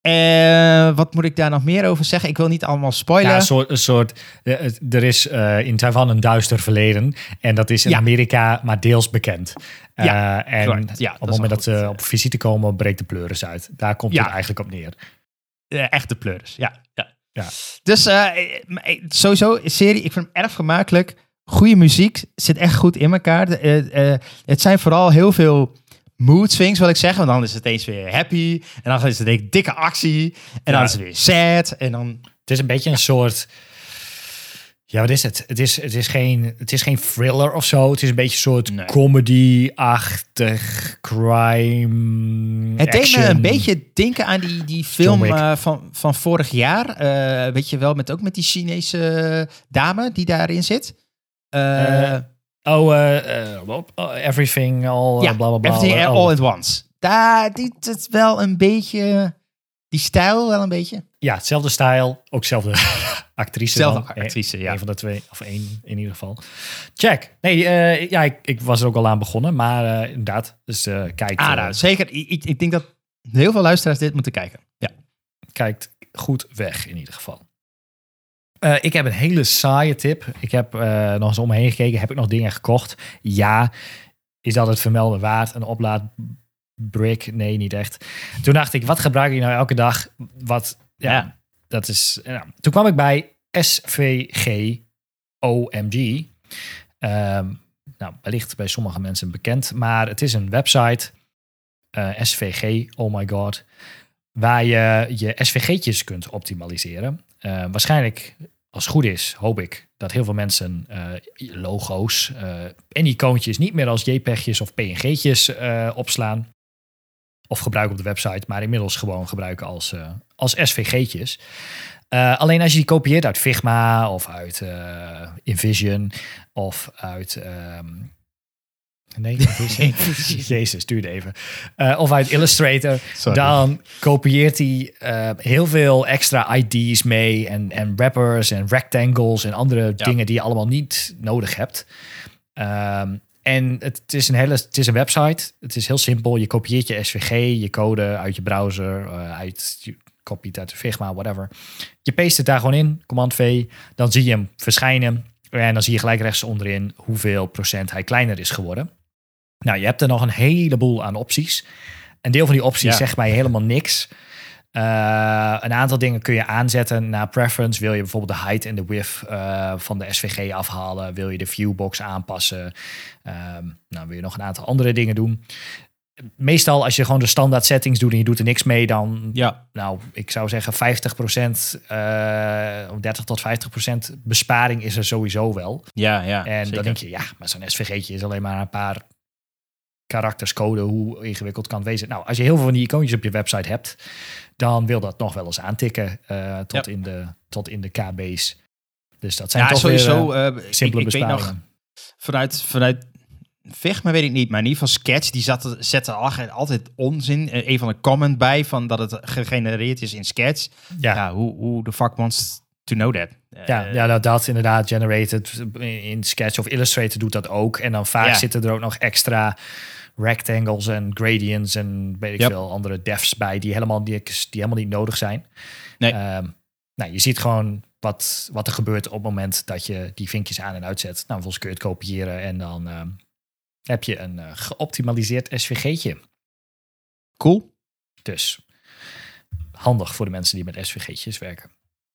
Eh, wat moet ik daar nog meer over zeggen? Ik wil niet allemaal spoilen. Ja, een soort, een soort eh, er is eh, in Taiwan een duister verleden. En dat is in Ja. Amerika maar deels bekend. Ja, en. Ja, op het moment dat ze op visite komen, breekt de pleuris uit. Daar komt het eigenlijk op neer. Eh, echte pleuris, ja. ja. Dus sowieso, serie, ik vind hem erg vermakelijk. Goede muziek, zit echt goed in elkaar. De, het zijn vooral heel veel mood swings, wil ik zeggen. Want dan is het eens weer happy. En dan is het een dikke actie. En dan is het weer sad. En dan... Het is een beetje een soort... Ja, wat is het? Het is, het, is geen, het is geen thriller of zo. Het is een beetje een soort Nee. comedy-achtig crime Het deed me action. een beetje denken aan die, die film eh, van, van vorig jaar. Eh, weet je wel, met, ook met die Chinese dame die daarin zit. Eh, Oh, eh, eh, oh, everything, all, ja, bla bla bla. Everything oh. All at Once. Daar doet het wel een beetje... Die stijl wel een beetje. Ja, hetzelfde stijl, ook dezelfde actrice. Zelfde dan. actrice, ja. Een van de twee, of één in ieder geval. Check. Nee, eh, ja, ik, ik was er ook al aan begonnen, maar eh, inderdaad. Dus eh kijk, Ah, eh, nou, zeker. Ik, ik- ik denk dat heel veel luisteraars dit moeten kijken. Ja. kijkt goed weg in ieder geval. Eh, ik heb een hele saaie tip. Ik heb eh, nog eens om me heen gekeken. Heb ik nog dingen gekocht? Ja. Is dat het vermelden waard? Een oplaadbrick? Nee, niet echt. Toen dacht ik, wat gebruik ik nou elke dag? Wat, ja, Ja. dat is... Toen kwam ik bij SVG OMG. Ehm, nou, wellicht bij sommige mensen bekend. Maar het is een website. eh, SVG, oh my god waar je je SVG'tjes kunt optimaliseren. Eh, waarschijnlijk, als het goed is, hoop ik dat heel veel mensen eh, logo's eh, en icoontjes niet meer als JPEG'jes of PNG'tjes opslaan. Of gebruiken op de website, maar inmiddels gewoon gebruiken als, als SVG'tjes. Alleen als je die kopieert uit Figma of uit InVision of uit... ehm, nee. Jezus, duurde even. Eh, of uit Illustrator. Dan kopieert hij eh, heel veel extra ID's mee en, en wrappers en rectangles en andere dingen die je allemaal niet nodig hebt. Ehm, en het is, een hele, het is een website. Het is heel simpel. Je kopieert je SVG, je code uit je browser, eh, uit, je kopieert uit de Figma, whatever. Je paste het daar gewoon in, command V. Dan zie je hem verschijnen. En dan zie je gelijk rechts onderin hoeveel procent hij kleiner is geworden. Nou, je hebt er nog een heleboel aan opties. Een deel van die opties Ja. zegt mij helemaal niks. Eh, een aantal dingen kun je aanzetten naar preference. Wil je bijvoorbeeld de height en de width eh, van de SVG afhalen? Wil je de viewbox aanpassen? Ehm, nou, wil je nog een aantal andere dingen doen? Meestal als je gewoon de standaard settings doet en je doet er niks mee, dan, Ja. nou, ik zou zeggen 50%, eh, of 30 tot 50% besparing is er sowieso wel. Ja, ja. En zeker. dan denk je, ja, maar zo'n SVG'tje is alleen maar een paar karakters code. Hoe ingewikkeld kan het wezen? Nou, als je heel veel van die icoontjes op je website hebt, dan wil dat nog wel eens aantikken eh, tot, in de, tot in de KB's. Dus dat zijn ja, toch sowieso. weer ik, simpele ik weet nog, vanuit, vanuit Figma weet ik niet, maar in ieder geval Sketch, die zat, zette al- altijd onzin. Een van de comment bij van dat het gegenereerd is in Sketch. ja, Ja, hoe, hoe the fuck wants to know that? Ja, ja dat, dat inderdaad, generated in Sketch of Illustrator doet dat ook. En dan vaak Ja. zitten er ook nog extra rectangles en gradients en weet ik Yep. veel andere defs bij die helemaal, die, die helemaal niet nodig zijn. Nee. Ehm, nou, je ziet gewoon wat, wat er gebeurt op het moment dat je die vinkjes aan en uitzet. Nou, vervolgens kun je het kopiëren en dan ehm, heb je een eh, geoptimaliseerd SVG'tje. Cool. Dus handig voor de mensen die met SVG'tjes werken.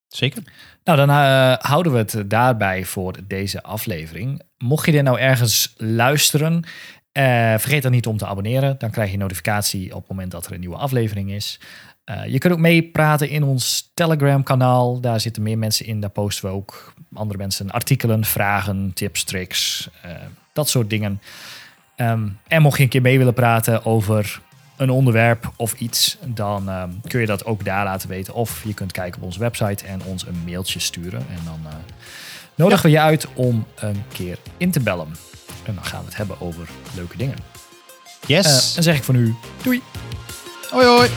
Zeker. Nou, dan eh, houden we het daarbij voor deze aflevering. Mocht je dit nou ergens luisteren, vergeet dan niet om te abonneren. Dan krijg je notificatie op het moment dat er een nieuwe aflevering is. Eh, je kunt ook meepraten in ons Telegram-kanaal. Daar zitten meer mensen in. Daar posten we ook andere mensen artikelen, vragen, tips, tricks, eh, dat soort dingen. Ehm, en mocht je een keer mee willen praten over een onderwerp of iets, dan ehm, kun je dat ook daar laten weten. Of je kunt kijken op onze website en ons een mailtje sturen. En dan eh, nodigen we je uit om een keer in te bellen. En dan gaan we het hebben over leuke dingen. Yes. Eh, dan zeg ik voor nu doei. hoi hoi.